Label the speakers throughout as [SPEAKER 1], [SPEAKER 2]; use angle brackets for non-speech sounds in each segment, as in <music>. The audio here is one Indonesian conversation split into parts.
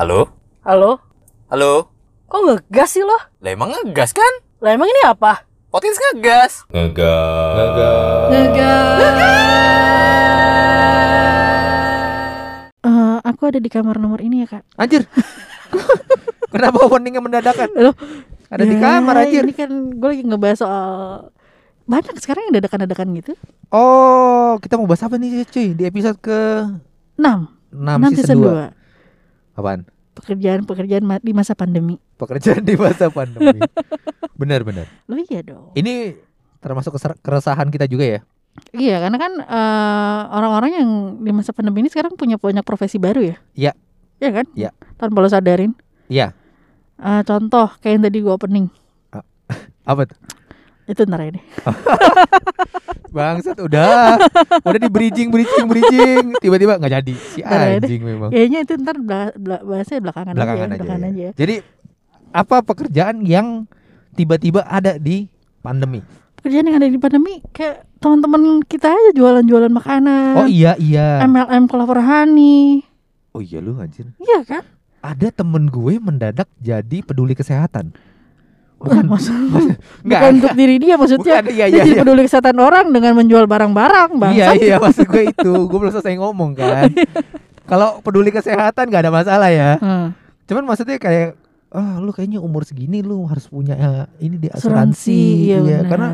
[SPEAKER 1] Halo?
[SPEAKER 2] Halo?
[SPEAKER 1] Halo?
[SPEAKER 2] Kok ngegas sih lo?
[SPEAKER 1] Lah emang ngegas kan?
[SPEAKER 2] Lah emang ini apa?
[SPEAKER 1] Potins ngegas. Ngegas.
[SPEAKER 2] Eh, aku ada di kamar nomor ini ya kak
[SPEAKER 3] Anjir. <laughs> Kenapa openingnya mendadakan?
[SPEAKER 2] Loh,
[SPEAKER 3] Ada di
[SPEAKER 2] ya,
[SPEAKER 3] kamar anjir.
[SPEAKER 2] Ini kan gue lagi ngebahas soal Banyak sekarang yang dadakan-dadakan gitu
[SPEAKER 3] Oh, kita mau bahas apa nih cuy di episode ke
[SPEAKER 2] 6
[SPEAKER 3] 6 season 2. Apaan?
[SPEAKER 2] Pekerjaan-pekerjaan di masa pandemi
[SPEAKER 3] Pekerjaan di masa <laughs> pandemi. benar benar.
[SPEAKER 2] Lo iya dong
[SPEAKER 3] Ini termasuk keresahan kita juga ya.
[SPEAKER 2] Iya karena kan eh, orang-orang yang di masa pandemi ini sekarang punya banyak profesi baru ya
[SPEAKER 3] Iya.
[SPEAKER 2] Iya kan?
[SPEAKER 3] Iya.
[SPEAKER 2] Tanpa lo sadarin
[SPEAKER 3] Iya.
[SPEAKER 2] Eh, Contoh kayak yang tadi gue opening <laughs>
[SPEAKER 3] Apa tuh?
[SPEAKER 2] Itu ntar deh <laughs>
[SPEAKER 3] Bangsat udah. udah di bridging bridging bridging tiba-tiba nggak jadi. Si
[SPEAKER 2] Ntar
[SPEAKER 3] anjing memang.
[SPEAKER 2] Kayaknya itu ntar bela- bela- bahasnya belakangan,
[SPEAKER 3] Belakangan
[SPEAKER 2] aja,
[SPEAKER 3] aja.
[SPEAKER 2] belakangan
[SPEAKER 3] ya.
[SPEAKER 2] aja. ya.
[SPEAKER 3] Jadi apa pekerjaan yang tiba-tiba ada di pandemi?
[SPEAKER 2] Pekerjaan yang ada di pandemi kayak teman-teman kita aja jualan-jualan makanan.
[SPEAKER 3] Oh iya iya.
[SPEAKER 2] MLM Clover Honey.
[SPEAKER 3] Oh iya lu anjir.
[SPEAKER 2] Iya kan?
[SPEAKER 3] Ada temen gue mendadak jadi peduli kesehatan.
[SPEAKER 2] Bukan, maksud, <laughs> bukan untuk diri dia maksudnya.
[SPEAKER 3] Bukan, iya,
[SPEAKER 2] dia
[SPEAKER 3] iya,
[SPEAKER 2] jadi
[SPEAKER 3] iya.
[SPEAKER 2] peduli kesehatan orang dengan menjual barang-barang, bang.
[SPEAKER 3] Iya iya maksud gue itu Gue belum selesai ngomong kan <laughs> Kalau peduli kesehatan gak ada masalah ya
[SPEAKER 2] Hmm.
[SPEAKER 3] Cuman maksudnya kayak Ah lu kayaknya umur segini lu harus punya eh, ini di
[SPEAKER 2] Asuransi,
[SPEAKER 3] asuransi,
[SPEAKER 2] iya,
[SPEAKER 3] Iya,
[SPEAKER 2] benar.
[SPEAKER 3] karena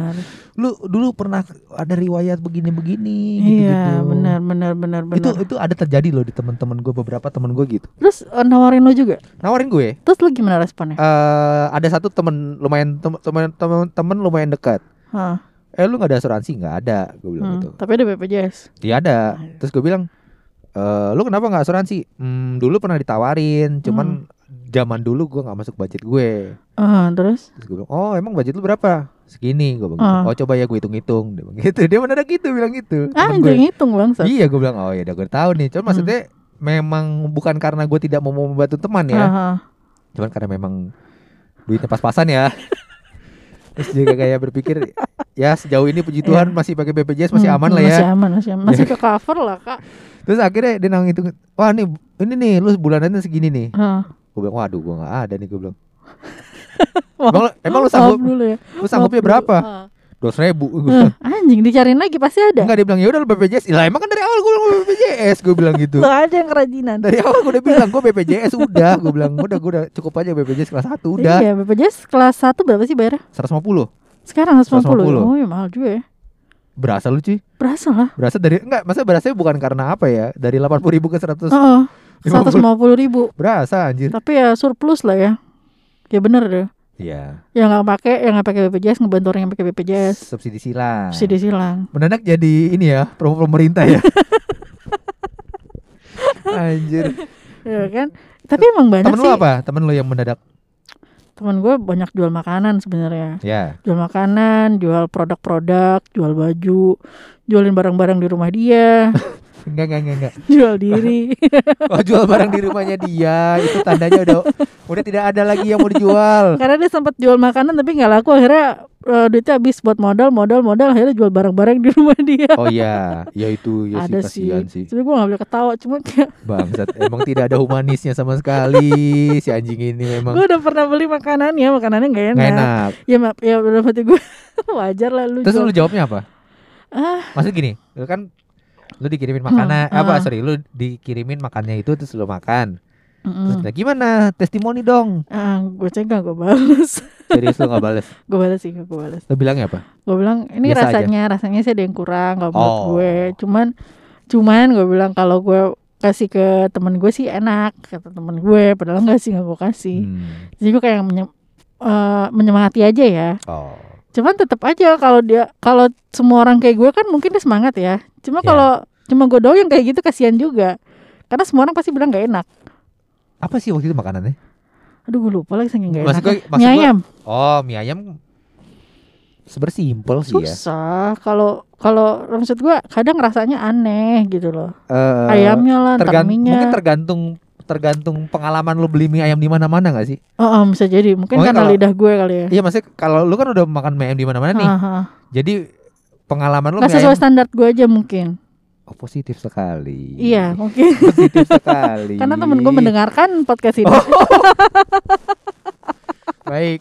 [SPEAKER 3] lu dulu pernah ada riwayat begini-begini
[SPEAKER 2] Iya,
[SPEAKER 3] gitu-gitu.
[SPEAKER 2] benar, benar, benar, benar.
[SPEAKER 3] Itu itu ada terjadi loh di teman-teman gue beberapa teman gue gitu.
[SPEAKER 2] Terus eh, nawarin lo juga.
[SPEAKER 3] Nawarin gue,
[SPEAKER 2] Terus lu gimana responnya?
[SPEAKER 3] eh ada satu temen lumayan tem- temen temen temen lumayan dekat.
[SPEAKER 2] Hah,
[SPEAKER 3] Eh lu nggak ada asuransi nggak ada, gue bilang
[SPEAKER 2] hmm,
[SPEAKER 3] gitu.
[SPEAKER 2] Tapi ada BPJS.
[SPEAKER 3] Iya ada. Terus gue bilang, eh lu kenapa nggak asuransi? Hmm, dulu pernah ditawarin, cuman zaman dulu gue nggak masuk budget gue.
[SPEAKER 2] Ah, terus?
[SPEAKER 3] Terus gue bilang, oh emang budget lu berapa? Segini, gue bilang. Gitu. Oh coba ya gue hitung-hitung, dia bilang gitu. <laughs> Dia mendadak gitu bilang gitu.
[SPEAKER 2] Ah,
[SPEAKER 3] gue.
[SPEAKER 2] jangan hitung bang.
[SPEAKER 3] Iya, gue bilang, oh ya udah gue tahu nih. Cuman
[SPEAKER 2] Hmm.
[SPEAKER 3] maksudnya memang bukan karena gue tidak mau membantu teman ya,
[SPEAKER 2] Ah,
[SPEAKER 3] cuman karena memang duitnya pas-pasan ya. <laughs> Terus juga kayak berpikir ya sejauh ini puji Tuhan masih pakai BPJS masih aman lah ya.
[SPEAKER 2] Hmm, Masih aman, masih aman. Masih ke cover lah, Kak. <laughs>
[SPEAKER 3] Terus akhirnya dia nang hitung, wah nih ini nih lu bulanannya segini nih.
[SPEAKER 2] Ah.
[SPEAKER 3] Gue bilang, waduh gue nggak ada nih gue bilang. <laughs> Emang, lu- emang lu sanggup,
[SPEAKER 2] dulu ya.
[SPEAKER 3] lu sanggupnya berapa?
[SPEAKER 2] Ah.
[SPEAKER 3] Dua ribu.
[SPEAKER 2] Eh, anjing dicariin lagi pasti ada.
[SPEAKER 3] Enggak dia bilang ya udah lu BPJS. Lah emang kan dari awal gue bilang BPJS, gue bilang gitu.
[SPEAKER 2] Lo aja yang kerajinan.
[SPEAKER 3] Dari awal gue udah bilang gue BPJS udah, gue bilang udah gue udah cukup aja BPJS kelas 1 udah.
[SPEAKER 2] Iya, BPJS kelas 1 berapa sih bayarnya?
[SPEAKER 3] 150.
[SPEAKER 2] Sekarang 150.
[SPEAKER 3] 150.
[SPEAKER 2] Oh, ya mahal juga ya.
[SPEAKER 3] Berasa lu cuy.
[SPEAKER 2] Berasa lah.
[SPEAKER 3] Berasa dari enggak, masa berasa bukan karena apa ya? Dari 80 ribu ke 100
[SPEAKER 2] Heeh.
[SPEAKER 3] 50.
[SPEAKER 2] 150 ribu.
[SPEAKER 3] Berasa anjir.
[SPEAKER 2] Tapi ya surplus lah ya. Ya bener deh.
[SPEAKER 3] Iya.
[SPEAKER 2] Yang nggak pakai, yang nggak pakai BPJS ngebantu orang yang pakai BPJS.
[SPEAKER 3] Subsidi silang.
[SPEAKER 2] Subsidi silang.
[SPEAKER 3] Mendadak jadi ini ya, promo pemerintah ya. <laughs> anjir.
[SPEAKER 2] Ya kan? Tapi emang banyak
[SPEAKER 3] Temen
[SPEAKER 2] sih.
[SPEAKER 3] lu apa? Temen lu yang mendadak?
[SPEAKER 2] Temen gue banyak jual makanan sebenarnya.
[SPEAKER 3] Ya.
[SPEAKER 2] Jual makanan, jual produk-produk, jual baju, jualin barang-barang di rumah dia, <laughs>
[SPEAKER 3] Enggak, enggak, enggak, enggak. <laughs>
[SPEAKER 2] jual diri. <laughs>
[SPEAKER 3] Oh, jual barang di rumahnya dia. Itu tandanya udah udah tidak ada lagi yang mau dijual.
[SPEAKER 2] Karena dia sempat jual makanan tapi nggak laku akhirnya eh, duitnya habis buat modal, modal, modal akhirnya jual barang-barang di rumah dia.
[SPEAKER 3] Oh iya, ya itu ya
[SPEAKER 2] Ada
[SPEAKER 3] sih
[SPEAKER 2] sih.
[SPEAKER 3] kasihan sih.
[SPEAKER 2] Tapi gue gak boleh ketawa Cuma kayak <laughs>
[SPEAKER 3] Bangsat, emang tidak ada humanisnya sama sekali si anjing ini memang.
[SPEAKER 2] Gue udah pernah beli makanannya Makanannya gak enak,
[SPEAKER 3] Nggak enak.
[SPEAKER 2] Ya maaf Ya udah mati gue Wajar lah lu
[SPEAKER 3] Terus
[SPEAKER 2] jual-
[SPEAKER 3] lu jawabnya apa?
[SPEAKER 2] Ah
[SPEAKER 3] Maksud gini, lu kan lu dikirimin makanan.
[SPEAKER 2] Hmm,
[SPEAKER 3] apa?
[SPEAKER 2] ah.
[SPEAKER 3] sorry lu dikirimin makannya itu terus lu makan. Terus
[SPEAKER 2] mm
[SPEAKER 3] kita, gimana? Testimoni dong.
[SPEAKER 2] Ah, Gue cegah gue bales. <laughs>
[SPEAKER 3] Serius lu nggak bales? <laughs>
[SPEAKER 2] Gue bales sih gue bales.
[SPEAKER 3] Lu bilangnya apa?
[SPEAKER 2] Gue bilang ini
[SPEAKER 3] Biasa aja.
[SPEAKER 2] rasanya Rasanya sih ada yang kurang Gak buat
[SPEAKER 3] Oh.
[SPEAKER 2] gue. Cuman Cuman gue bilang kalau gue kasih ke temen gue sih enak kata temen gue padahal enggak sih nggak gue kasih.
[SPEAKER 3] Hmm.
[SPEAKER 2] jadi gue kayak menye- eh, menyemangati aja ya.
[SPEAKER 3] Oh
[SPEAKER 2] Cuman tetap aja kalau dia kalau semua orang kayak gue kan mungkin dia semangat ya. Cuma
[SPEAKER 3] Ya.
[SPEAKER 2] kalau cuma gue doang yang kayak gitu kasihan juga. Karena semua orang pasti bilang gak enak.
[SPEAKER 3] apa sih waktu itu makanannya
[SPEAKER 2] Aduh gue lupa lagi saking gak
[SPEAKER 3] Maksud
[SPEAKER 2] enak.
[SPEAKER 3] gue- maksud
[SPEAKER 2] Mie
[SPEAKER 3] gue-
[SPEAKER 2] ayam
[SPEAKER 3] oh mie ayam sebenarnya simpel sih ya
[SPEAKER 2] susah. Kalau kalau maksud gue kadang rasanya aneh gitu loh.
[SPEAKER 3] Eh,
[SPEAKER 2] Ayamnya lah, ntar
[SPEAKER 3] tergan-
[SPEAKER 2] mie-nya.
[SPEAKER 3] mungkin tergantung tergantung pengalaman lu beli mie ayam di mana-mana gak sih?
[SPEAKER 2] Oh, oh, bisa jadi. Mungkin
[SPEAKER 3] Mungkin
[SPEAKER 2] karena
[SPEAKER 3] kalau-
[SPEAKER 2] lidah gue kali ya.
[SPEAKER 3] Iya maksudnya kalau lu kan udah makan mie ayam di mana-mana nih.
[SPEAKER 2] Aha.
[SPEAKER 3] Jadi pengalaman lu
[SPEAKER 2] Nggak
[SPEAKER 3] mie
[SPEAKER 2] sesuai
[SPEAKER 3] ayam
[SPEAKER 2] standar gue aja mungkin.
[SPEAKER 3] Oh, positif sekali.
[SPEAKER 2] Iya, mungkin. <laughs>
[SPEAKER 3] Positif sekali.
[SPEAKER 2] Karena temen gue mendengarkan podcast ini.
[SPEAKER 3] Oh. <laughs> Baik.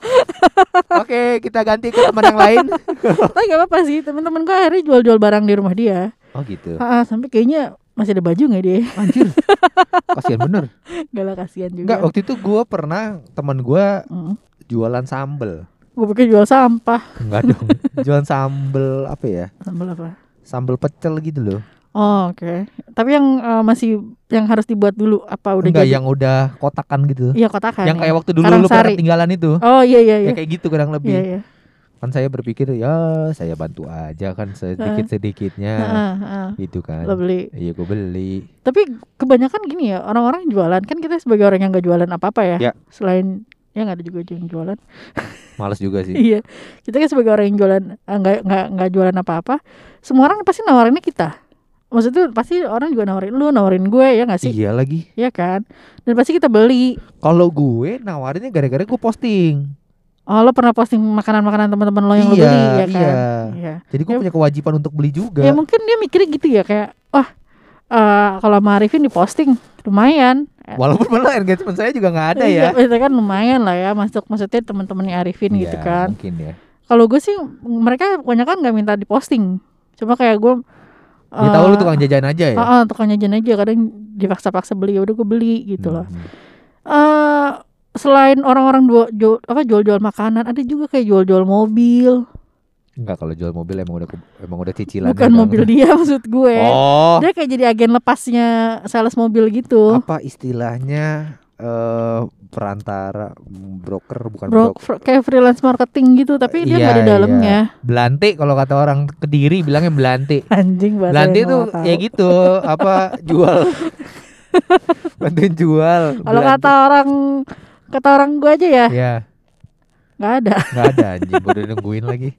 [SPEAKER 3] Oke, kita ganti ke teman yang lain. <laughs>
[SPEAKER 2] Tapi gak apa-apa sih, temen-temen gue akhirnya jual-jual barang di rumah dia.
[SPEAKER 3] Oh gitu.
[SPEAKER 2] Ah, sampai kayaknya masih ada baju nggak dia?
[SPEAKER 3] Anjir. <laughs> Kasihan bener.
[SPEAKER 2] Gak lah kasihan juga.
[SPEAKER 3] Enggak, waktu itu gua pernah teman gua
[SPEAKER 2] Mm.
[SPEAKER 3] jualan sambel.
[SPEAKER 2] Gue pikir jual sampah.
[SPEAKER 3] Enggak dong. <laughs> jualan sambel apa ya?
[SPEAKER 2] Sambal apa?
[SPEAKER 3] Sambel pecel gitu loh.
[SPEAKER 2] Oh, oke. Tapi yang eh, masih yang harus dibuat dulu apa udah
[SPEAKER 3] Enggak
[SPEAKER 2] jadi?
[SPEAKER 3] yang udah kotakan gitu.
[SPEAKER 2] Iya kotakan.
[SPEAKER 3] yang
[SPEAKER 2] ya.
[SPEAKER 3] kayak waktu dulu lu
[SPEAKER 2] Karangsari.
[SPEAKER 3] pernah tinggalan itu.
[SPEAKER 2] Oh iya iya
[SPEAKER 3] Ya
[SPEAKER 2] iya.
[SPEAKER 3] kayak gitu kurang lebih.
[SPEAKER 2] Iya iya.
[SPEAKER 3] Kan saya berpikir ya saya bantu aja kan sedikit-sedikitnya
[SPEAKER 2] Heeh, heeh.
[SPEAKER 3] gitu kan.
[SPEAKER 2] Lo beli.
[SPEAKER 3] Iya gue beli.
[SPEAKER 2] Tapi kebanyakan gini ya orang-orang jualan kan kita sebagai orang yang gak jualan apa-apa ya.
[SPEAKER 3] Ya.
[SPEAKER 2] Selain ya nggak ada juga yang jualan. <laughs>
[SPEAKER 3] Males juga sih.
[SPEAKER 2] iya. Kita kan sebagai orang yang jualan eh, nggak nggak nggak jualan apa-apa. Semua orang pasti nawarinnya kita. Maksudnya pasti orang juga nawarin lu, nawarin gue ya nggak sih?
[SPEAKER 3] Iya lagi.
[SPEAKER 2] Iya kan? Dan pasti kita beli.
[SPEAKER 3] Kalau gue nawarinnya gara-gara gue posting.
[SPEAKER 2] Oh, lo pernah posting makanan-makanan teman-teman lo yang lo
[SPEAKER 3] Iya,
[SPEAKER 2] beli ya kan?
[SPEAKER 3] iya.
[SPEAKER 2] Iya.
[SPEAKER 3] Jadi gue
[SPEAKER 2] Ya-
[SPEAKER 3] punya kewajiban untuk beli juga.
[SPEAKER 2] Ya mungkin dia mikirnya gitu ya kayak wah eh kalau sama Arifin diposting lumayan. Eh,
[SPEAKER 3] Walaupun malah engagement saya juga nggak ada
[SPEAKER 2] iya,
[SPEAKER 3] ya.
[SPEAKER 2] itu kan lumayan lah ya masuk maksudnya teman-temannya Arifin gitu
[SPEAKER 3] Iya,
[SPEAKER 2] kan.
[SPEAKER 3] Mungkin ya.
[SPEAKER 2] Kalau gue sih mereka kebanyakan nggak minta diposting. Cuma kayak gue
[SPEAKER 3] Dia tahu lu tukang jajan aja ya.
[SPEAKER 2] Ah, ah, tukang jajan aja kadang dipaksa-paksa beli ya udah gue beli gitu loh.
[SPEAKER 3] Hmm.
[SPEAKER 2] Eh selain orang-orang jual, jual apa jual-jual makanan, ada juga kayak jual-jual mobil.
[SPEAKER 3] Enggak kalau jual mobil emang udah emang udah cicilan.
[SPEAKER 2] Bukan mobil dia <laughs> maksud gue.
[SPEAKER 3] Oh.
[SPEAKER 2] Dia kayak jadi agen lepasnya sales mobil gitu.
[SPEAKER 3] Apa istilahnya eh perantara broker bukan
[SPEAKER 2] Bro,
[SPEAKER 3] broker.
[SPEAKER 2] kayak freelance marketing gitu, tapi dia
[SPEAKER 3] Iya,
[SPEAKER 2] nggak di dalamnya.
[SPEAKER 3] Belante kalau kata orang Kediri bilangnya belante. <laughs>
[SPEAKER 2] Anjing
[SPEAKER 3] Belante tuh
[SPEAKER 2] nggak tahu.
[SPEAKER 3] ya gitu apa jual <laughs> bantuin jual.
[SPEAKER 2] Kalau kata orang kata orang gue aja ya,
[SPEAKER 3] ya
[SPEAKER 2] nggak ada.
[SPEAKER 3] nggak ada anjing <laughs> gue udah nungguin lagi.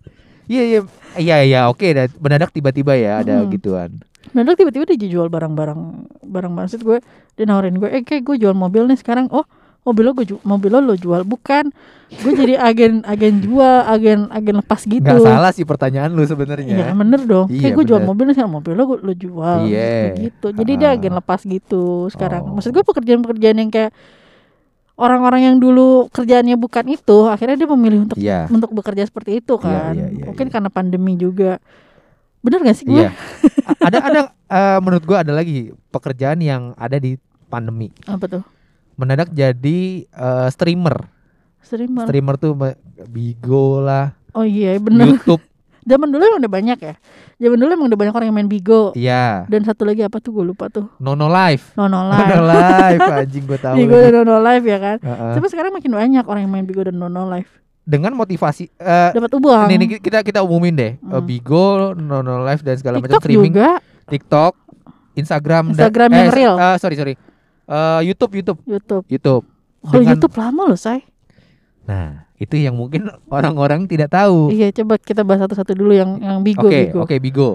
[SPEAKER 3] Iya iya iya iya oke dah mendadak tiba-tiba ya ada
[SPEAKER 2] Hmm.
[SPEAKER 3] gituan.
[SPEAKER 2] Mendadak tiba-tiba dia jual barang-barang barang maksud gue dia nawarin gue, eh kayak gue jual mobil nih sekarang. Oh mobil lo gue mobil lo lo jual bukan gue jadi agen agen jual agen agen lepas gitu
[SPEAKER 3] Nggak salah sih pertanyaan lu
[SPEAKER 2] Iya
[SPEAKER 3] sebenarnya.
[SPEAKER 2] bener dong
[SPEAKER 3] Iya,
[SPEAKER 2] Kayak gue jual mobil nih sekarang mobil lo lo jual
[SPEAKER 3] Iya.
[SPEAKER 2] gitu Jadi dia
[SPEAKER 3] Ah.
[SPEAKER 2] agen lepas gitu sekarang
[SPEAKER 3] Oh.
[SPEAKER 2] Maksud gue pekerjaan-pekerjaan yang kayak Orang-orang yang dulu kerjaannya bukan itu Akhirnya dia memilih untuk
[SPEAKER 3] Iya.
[SPEAKER 2] untuk bekerja seperti itu
[SPEAKER 3] Iya,
[SPEAKER 2] kan
[SPEAKER 3] iya, iya,
[SPEAKER 2] Mungkin
[SPEAKER 3] iya.
[SPEAKER 2] karena pandemi juga Bener gak sih gue?
[SPEAKER 3] A- ada ada eh, menurut gua ada lagi pekerjaan yang ada di pandemi.
[SPEAKER 2] Apa tuh?
[SPEAKER 3] Mendadak jadi eh, streamer.
[SPEAKER 2] Streamer
[SPEAKER 3] Streamer tuh Bigo lah,
[SPEAKER 2] Oh iya bener
[SPEAKER 3] YouTube.
[SPEAKER 2] Zaman dulu emang udah banyak ya Zaman dulu emang udah banyak orang yang main Bigo
[SPEAKER 3] Iya.
[SPEAKER 2] Dan satu lagi apa tuh gue lupa tuh
[SPEAKER 3] Nono Live.
[SPEAKER 2] Nono <laughs>
[SPEAKER 3] Nono
[SPEAKER 2] Live
[SPEAKER 3] Live anjing gua tahu.
[SPEAKER 2] Bigo dan Nono Live ya kan
[SPEAKER 3] Heeh.
[SPEAKER 2] Tapi sekarang makin banyak orang yang main Bigo dan Nono Live
[SPEAKER 3] Dengan motivasi eh
[SPEAKER 2] Dapat uang
[SPEAKER 3] ini, ini kita kita umumin deh. Eh,
[SPEAKER 2] Hmm.
[SPEAKER 3] Bigo, Nono Live dan segala macam
[SPEAKER 2] TikTok
[SPEAKER 3] streaming.
[SPEAKER 2] juga
[SPEAKER 3] TikTok, Instagram, dan-
[SPEAKER 2] Instagram yang
[SPEAKER 3] eh,
[SPEAKER 2] real.
[SPEAKER 3] eh, sorry sorry. Eh, YouTube, YouTube,
[SPEAKER 2] YouTube
[SPEAKER 3] YouTube.
[SPEAKER 2] Kalau
[SPEAKER 3] Dengan-
[SPEAKER 2] YouTube lama loh say
[SPEAKER 3] Nah, itu yang mungkin orang-orang tidak tahu.
[SPEAKER 2] Iya coba kita bahas satu-satu dulu yang yang Bigo
[SPEAKER 3] Oke,
[SPEAKER 2] Bigo
[SPEAKER 3] oke Bigo.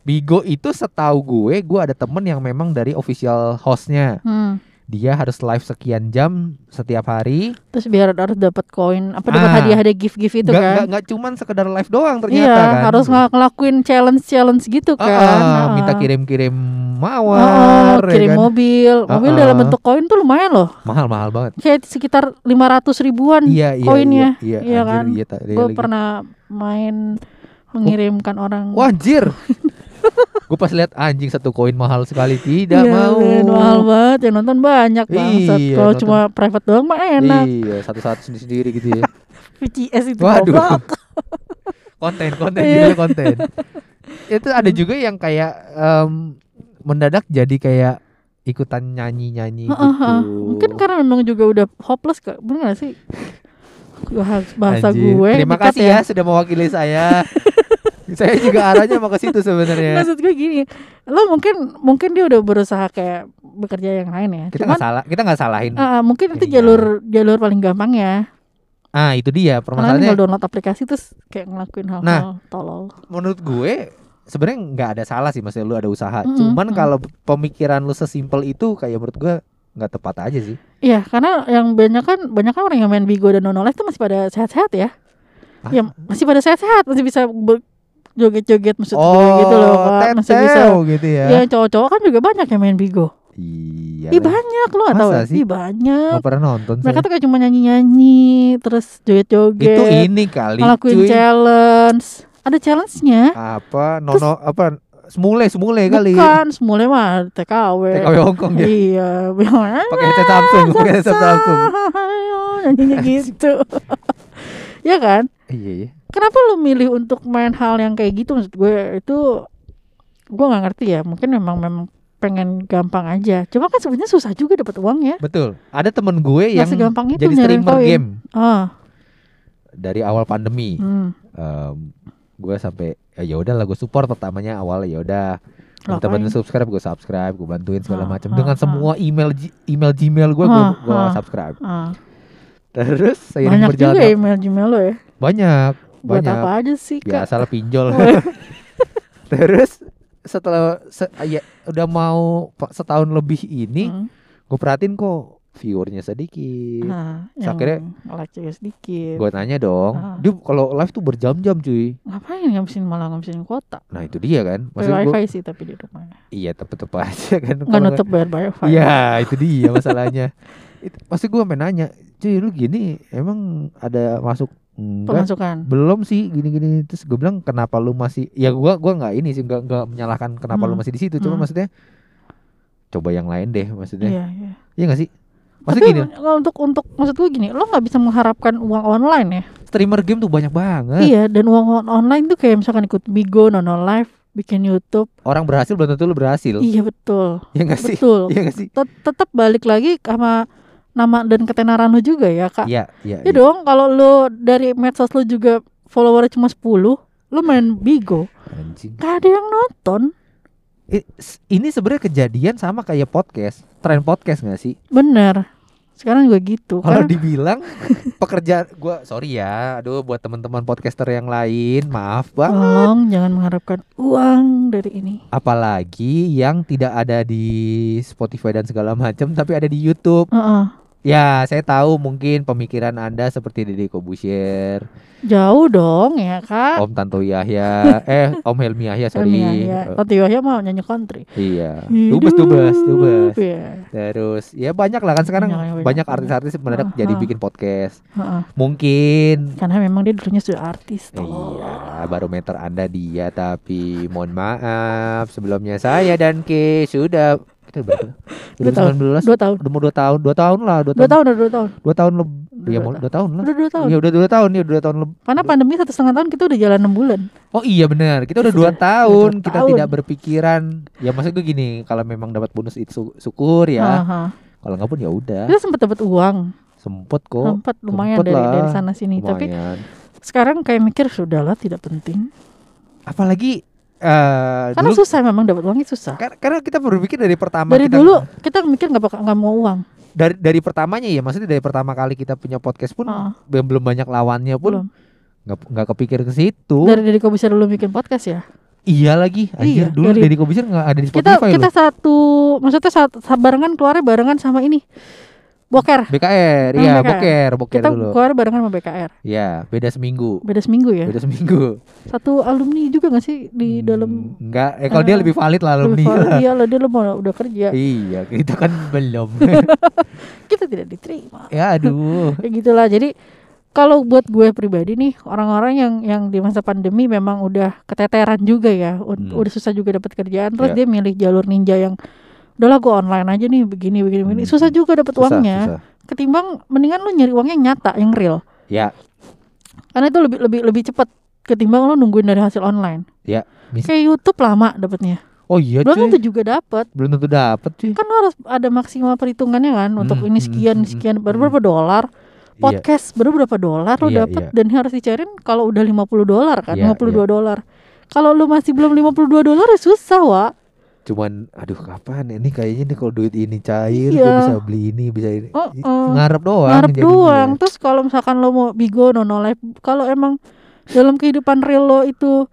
[SPEAKER 3] Bigo itu setahu gue, gue ada temen yang memang dari official hostnya.
[SPEAKER 2] Hmm.
[SPEAKER 3] Dia harus live sekian jam setiap hari.
[SPEAKER 2] Terus biar harus dapat koin Apa dapat
[SPEAKER 3] Ah.
[SPEAKER 2] hadiah-hadiah gift-gift itu
[SPEAKER 3] Nggak,
[SPEAKER 2] kan
[SPEAKER 3] nggak, nggak cuman sekedar live doang
[SPEAKER 2] Iya
[SPEAKER 3] ternyata kan.
[SPEAKER 2] harus ng- ngelakuin challenge-challenge gitu
[SPEAKER 3] Ah,
[SPEAKER 2] kan
[SPEAKER 3] ah,
[SPEAKER 2] Ah.
[SPEAKER 3] minta kirim-kirim
[SPEAKER 2] Oh,
[SPEAKER 3] mawar, ya
[SPEAKER 2] kirim
[SPEAKER 3] kan?
[SPEAKER 2] mobil Mobil
[SPEAKER 3] Ah,
[SPEAKER 2] dalam bentuk koin tuh lumayan loh
[SPEAKER 3] Mahal-mahal banget.
[SPEAKER 2] Kayak sekitar 500 ribuan
[SPEAKER 3] Iya, iya,
[SPEAKER 2] koinnya
[SPEAKER 3] iya, iya,
[SPEAKER 2] Iya
[SPEAKER 3] anjir,
[SPEAKER 2] kan?
[SPEAKER 3] iya, iya
[SPEAKER 2] Gue pernah main mengirimkan orang
[SPEAKER 3] Wah, anjir. <laughs> gue pas lihat anjing satu koin mahal sekali tidak
[SPEAKER 2] Iya,
[SPEAKER 3] mau.
[SPEAKER 2] men, mahal banget yang nonton banyak banget
[SPEAKER 3] Iya,
[SPEAKER 2] kalau
[SPEAKER 3] nonton.
[SPEAKER 2] cuma private doang mah enak
[SPEAKER 3] Iya, satu-satu sendiri-sendiri gitu ya. <laughs>
[SPEAKER 2] VCS itu
[SPEAKER 3] Waduh. <laughs> konten konten
[SPEAKER 2] Iya.
[SPEAKER 3] konten itu ada juga yang kayak em, mendadak jadi kayak ikutan nyanyi nyanyi gitu
[SPEAKER 2] mungkin karena memang juga udah hopeless kak bener gak sih Bahas- bahasa
[SPEAKER 3] Anjir.
[SPEAKER 2] gue
[SPEAKER 3] terima kasih ya. sudah mewakili saya <laughs> saya juga arahnya mau ke situ sebenarnya
[SPEAKER 2] maksud gue gini lo mungkin mungkin dia udah berusaha kayak bekerja yang lain ya
[SPEAKER 3] kita nggak salah kita nggak salahin
[SPEAKER 2] ah, mungkin itu
[SPEAKER 3] Iya.
[SPEAKER 2] jalur jalur paling gampang ya
[SPEAKER 3] ah itu dia permasalahannya
[SPEAKER 2] tinggal download aplikasi terus kayak ngelakuin hal-hal
[SPEAKER 3] Nah.
[SPEAKER 2] tolol
[SPEAKER 3] menurut gue sebenarnya nggak ada salah sih maksudnya lu ada usaha
[SPEAKER 2] Mm-mm,
[SPEAKER 3] cuman
[SPEAKER 2] mm.
[SPEAKER 3] kalau pemikiran lu sesimpel itu kayak menurut gue nggak tepat aja sih
[SPEAKER 2] Iya, karena yang banyak kan banyak kan orang yang main Bigo dan Nono Live tuh masih pada sehat-sehat ya.
[SPEAKER 3] Ah.
[SPEAKER 2] Ya masih pada sehat-sehat, masih bisa joget-joget maksud
[SPEAKER 3] oh,
[SPEAKER 2] gue gitu loh Kak. Masih bisa.
[SPEAKER 3] gitu ya.
[SPEAKER 2] Ya cowok-cowok kan juga banyak yang main Bigo.
[SPEAKER 3] Iya.
[SPEAKER 2] Ih banyak tahu
[SPEAKER 3] Masa
[SPEAKER 2] ya?
[SPEAKER 3] sih?
[SPEAKER 2] Ih banyak.
[SPEAKER 3] Gak pernah nonton
[SPEAKER 2] Mereka
[SPEAKER 3] saya.
[SPEAKER 2] tuh kayak cuma nyanyi-nyanyi terus joget-joget.
[SPEAKER 3] Itu ini kali
[SPEAKER 2] ngelakuin
[SPEAKER 3] cuy.
[SPEAKER 2] challenge. Ada challenge-nya.
[SPEAKER 3] Apa nono apa semule semule kali.
[SPEAKER 2] Bukan, semula mah TKW.
[SPEAKER 3] TKW Hongkong ya.
[SPEAKER 2] Iya, <laughs>
[SPEAKER 3] Pakai headset Samsung, pakai headset Samsung. <laughs>
[SPEAKER 2] Nyanyinya gitu. <laughs> ya kan?
[SPEAKER 3] Iya iya.
[SPEAKER 2] Kenapa lu milih untuk main hal yang kayak gitu maksud gue itu gue nggak ngerti ya. Mungkin memang memang pengen gampang aja. Cuma kan sebenarnya susah juga dapat uang ya.
[SPEAKER 3] Betul. Ada temen gue yang
[SPEAKER 2] itu
[SPEAKER 3] jadi streamer
[SPEAKER 2] koin.
[SPEAKER 3] game
[SPEAKER 2] Ah,
[SPEAKER 3] dari awal pandemi.
[SPEAKER 2] hmm.
[SPEAKER 3] Em, gue sampai ya udahlah gue support pertamanya awal ya udah teman-teman subscribe gue subscribe gue bantuin segala
[SPEAKER 2] Ah,
[SPEAKER 3] macam dengan
[SPEAKER 2] ah.
[SPEAKER 3] semua email email Gmail gue gue gue subscribe
[SPEAKER 2] Ah.
[SPEAKER 3] Terus seiring
[SPEAKER 2] Banyak
[SPEAKER 3] berjalan
[SPEAKER 2] juga ya email Gmail lo ya.
[SPEAKER 3] banyak
[SPEAKER 2] Buat
[SPEAKER 3] banyak
[SPEAKER 2] apa aja sih kak?
[SPEAKER 3] biasa lah pinjol <laughs> terus setelah se- ya udah mau setahun lebih ini
[SPEAKER 2] Hmm.
[SPEAKER 3] gue perhatiin kok viewernya sedikit
[SPEAKER 2] Nah,
[SPEAKER 3] Terus
[SPEAKER 2] yang
[SPEAKER 3] akhirnya
[SPEAKER 2] like juga sedikit.
[SPEAKER 3] gue tanya dong
[SPEAKER 2] Ah.
[SPEAKER 3] dia kalau live tuh berjam-jam cuy
[SPEAKER 2] Ngapain ngabisin malah ngabisin kuota?
[SPEAKER 3] nah itu dia kan maksud gue
[SPEAKER 2] wifi sih tapi di rumah.
[SPEAKER 3] iya tetep <laughs> aja kan
[SPEAKER 2] Nggak
[SPEAKER 3] Kalau
[SPEAKER 2] nutup bayar wifi.
[SPEAKER 3] Iya itu dia masalahnya <laughs> itu, Pasti gue sampe nanya Cuy lu gini emang ada masuk Enggak
[SPEAKER 2] Pemasukan.
[SPEAKER 3] belum sih gini-gini terus gue bilang kenapa lu masih ya gua gua nggak ini sih nggak nggak menyalahkan kenapa lu
[SPEAKER 2] Hmm.
[SPEAKER 3] masih di situ cuma
[SPEAKER 2] Hmm.
[SPEAKER 3] maksudnya coba yang lain deh maksudnya
[SPEAKER 2] Iya, iya.
[SPEAKER 3] iya nggak sih
[SPEAKER 2] Tapi
[SPEAKER 3] maksudnya gini
[SPEAKER 2] untuk untuk maksud gue gini, lo nggak bisa mengharapkan uang online ya.
[SPEAKER 3] streamer game tuh banyak banget
[SPEAKER 2] Iya, dan uang on- online tuh kayak misalkan ikut Bigo, nonton live, bikin YouTube.
[SPEAKER 3] orang berhasil belum tentu lu berhasil
[SPEAKER 2] Iya betul,
[SPEAKER 3] ya nggak sih
[SPEAKER 2] betul.
[SPEAKER 3] iya nggak sih
[SPEAKER 2] Tet- Tetap balik lagi sama nama dan ketenaran lo juga ya kak.
[SPEAKER 3] iya iya
[SPEAKER 2] Ya
[SPEAKER 3] iya.
[SPEAKER 2] dong, kalau lo dari medsos lo juga followernya cuma 10 lo main Bigo,
[SPEAKER 3] anjing
[SPEAKER 2] gak ada yang nonton.
[SPEAKER 3] Ini sebenarnya kejadian sama kayak podcast tren podcast nggak sih
[SPEAKER 2] Bener. Sekarang juga gitu.
[SPEAKER 3] Kalau
[SPEAKER 2] Karena
[SPEAKER 3] dibilang <laughs> pekerjaan gua sorry ya, aduh buat teman-teman podcaster yang lain, maaf bang.
[SPEAKER 2] tolong jangan mengharapkan uang dari ini.
[SPEAKER 3] Apalagi yang tidak ada di Spotify dan segala macam, tapi ada di YouTube.
[SPEAKER 2] Heeh.
[SPEAKER 3] Ya, saya tahu mungkin pemikiran anda seperti Deddy Kobusher,
[SPEAKER 2] Jauh dong ya kak.
[SPEAKER 3] Om Tanto Yahya, <laughs> eh Om Helmi Yahya, sorry.
[SPEAKER 2] Helmi Yahya.
[SPEAKER 3] Eh,
[SPEAKER 2] Tante Yahya mau nyanyi country.
[SPEAKER 3] iya, dubes dubes dubes.
[SPEAKER 2] Iya.
[SPEAKER 3] Terus ya banyak lah kan sekarang
[SPEAKER 2] Banyak, banyak.
[SPEAKER 3] banyak artis-artis mendadak
[SPEAKER 2] Ah,
[SPEAKER 3] jadi
[SPEAKER 2] ah.
[SPEAKER 3] bikin podcast.
[SPEAKER 2] Heeh.
[SPEAKER 3] Mungkin
[SPEAKER 2] Karena memang dia dulunya sudah artis tuh.
[SPEAKER 3] Iya, barometer Anda dia tapi mohon maaf sebelumnya saya dan Ke sudah kita berapa? <laughs>
[SPEAKER 2] Dua tahun.
[SPEAKER 3] 2019
[SPEAKER 2] Dua tahun.
[SPEAKER 3] udah mau dua tahun, dua tahun lah, dua
[SPEAKER 2] Dua
[SPEAKER 3] tahun,
[SPEAKER 2] tahun, udah dua tahun.
[SPEAKER 3] dua tahun lebih,
[SPEAKER 2] Udah
[SPEAKER 3] ya
[SPEAKER 2] dua
[SPEAKER 3] mau
[SPEAKER 2] tahun.
[SPEAKER 3] dua tahun lah.
[SPEAKER 2] Udah dua tahun.
[SPEAKER 3] Iya udah dua tahun, ya dua tahun lebih.
[SPEAKER 2] Karena pandemi satu setengah tahun kita udah jalan enam bulan.
[SPEAKER 3] Oh iya benar, kita udah dua tahun,
[SPEAKER 2] dua
[SPEAKER 3] kita
[SPEAKER 2] tahun.
[SPEAKER 3] tidak berpikiran. Ya maksud gue gini, kalau memang dapat bonus itu syukur ya, kalau nggak pun ya udah,
[SPEAKER 2] Kita sempat dapat uang,
[SPEAKER 3] sempet kok,
[SPEAKER 2] sempat lumayan
[SPEAKER 3] sempet
[SPEAKER 2] dari
[SPEAKER 3] lah.
[SPEAKER 2] dari sana sini. Tapi
[SPEAKER 3] lumayan.
[SPEAKER 2] sekarang kayak mikir sudahlah tidak penting.
[SPEAKER 3] Apalagi eh
[SPEAKER 2] Karena
[SPEAKER 3] dulu,
[SPEAKER 2] susah memang dapat uangnya susah.
[SPEAKER 3] kar- karena kita berpikir dari pertama
[SPEAKER 2] Dari
[SPEAKER 3] kita
[SPEAKER 2] dulu kita mikir nggak bakal nggak mau uang.
[SPEAKER 3] dari dari pertamanya ya maksudnya dari pertama kali kita punya podcast pun
[SPEAKER 2] Ah.
[SPEAKER 3] belum belum banyak lawannya pun nggak nggak kepikir ke situ
[SPEAKER 2] Dari dari kau bisa dulu bikin podcast ya.
[SPEAKER 3] iya lagi anjir
[SPEAKER 2] Iya,
[SPEAKER 3] dulu
[SPEAKER 2] dari-
[SPEAKER 3] dari Kobisir nggak ada di
[SPEAKER 2] Kita
[SPEAKER 3] Spotify
[SPEAKER 2] kita
[SPEAKER 3] loh
[SPEAKER 2] satu maksudnya saat barengan keluarnya barengan sama ini. Boker.
[SPEAKER 3] BKR
[SPEAKER 2] Oh,
[SPEAKER 3] iya
[SPEAKER 2] BKR.
[SPEAKER 3] boker boker
[SPEAKER 2] Kita
[SPEAKER 3] dulu
[SPEAKER 2] keluar barengan sama BKR.
[SPEAKER 3] ya beda seminggu
[SPEAKER 2] Beda seminggu ya.
[SPEAKER 3] beda seminggu
[SPEAKER 2] Satu alumni juga gak sih di dalam
[SPEAKER 3] Hmm, enggak eh kalau dia
[SPEAKER 2] Eh,
[SPEAKER 3] lebih valid lah alumni
[SPEAKER 2] lebih valid. <laughs> Iya lah dia mau udah kerja.
[SPEAKER 3] iya kita kan <laughs> belum <laughs>
[SPEAKER 2] Kita tidak diterima.
[SPEAKER 3] ya aduh
[SPEAKER 2] Kayak gitulah. Jadi kalau buat gue pribadi nih orang-orang yang yang di masa pandemi memang udah keteteran juga ya,
[SPEAKER 3] Hmm.
[SPEAKER 2] udah susah juga dapat kerjaan, terus
[SPEAKER 3] Ya.
[SPEAKER 2] dia milih jalur ninja yang udahlah gue online aja nih begini begini begini.
[SPEAKER 3] Hmm.
[SPEAKER 2] Susah juga dapat uangnya.
[SPEAKER 3] susah.
[SPEAKER 2] Ketimbang mendingan lu nyari uangnya yang nyata, yang real.
[SPEAKER 3] ya
[SPEAKER 2] Karena itu lebih lebih lebih cepat ketimbang lu nungguin dari hasil online.
[SPEAKER 3] ya mis-
[SPEAKER 2] Kayak YouTube lama dapatnya.
[SPEAKER 3] oh iya
[SPEAKER 2] Belum tentu juga dapat.
[SPEAKER 3] belum tentu dapet cuy
[SPEAKER 2] Kan harus ada maksimal perhitungannya kan untuk
[SPEAKER 3] Hmm,
[SPEAKER 2] ini
[SPEAKER 3] hmm,
[SPEAKER 2] sekian
[SPEAKER 3] hmm,
[SPEAKER 2] sekian
[SPEAKER 3] hmm,
[SPEAKER 2] baru
[SPEAKER 3] hmm.
[SPEAKER 2] berapa dolar.
[SPEAKER 3] Iya.
[SPEAKER 2] Podcast baru berapa dolar lo
[SPEAKER 3] Iya,
[SPEAKER 2] dapat
[SPEAKER 3] iya.
[SPEAKER 2] dan harus dicairin kalau udah 50 dolar kan,
[SPEAKER 3] Iya,
[SPEAKER 2] 52 dolar. Kalau lu masih belum 52 dolar ya susah, Wak.
[SPEAKER 3] Cuman aduh kapan ini kayaknya nih kalau duit ini cair
[SPEAKER 2] Iya.
[SPEAKER 3] gue bisa beli ini bisa ini I-
[SPEAKER 2] oh.
[SPEAKER 3] ngarep doang
[SPEAKER 2] Ngarep doang. Terus kalau misalkan lo mau Bigo, Nono Live, kalau emang dalam kehidupan real lo itu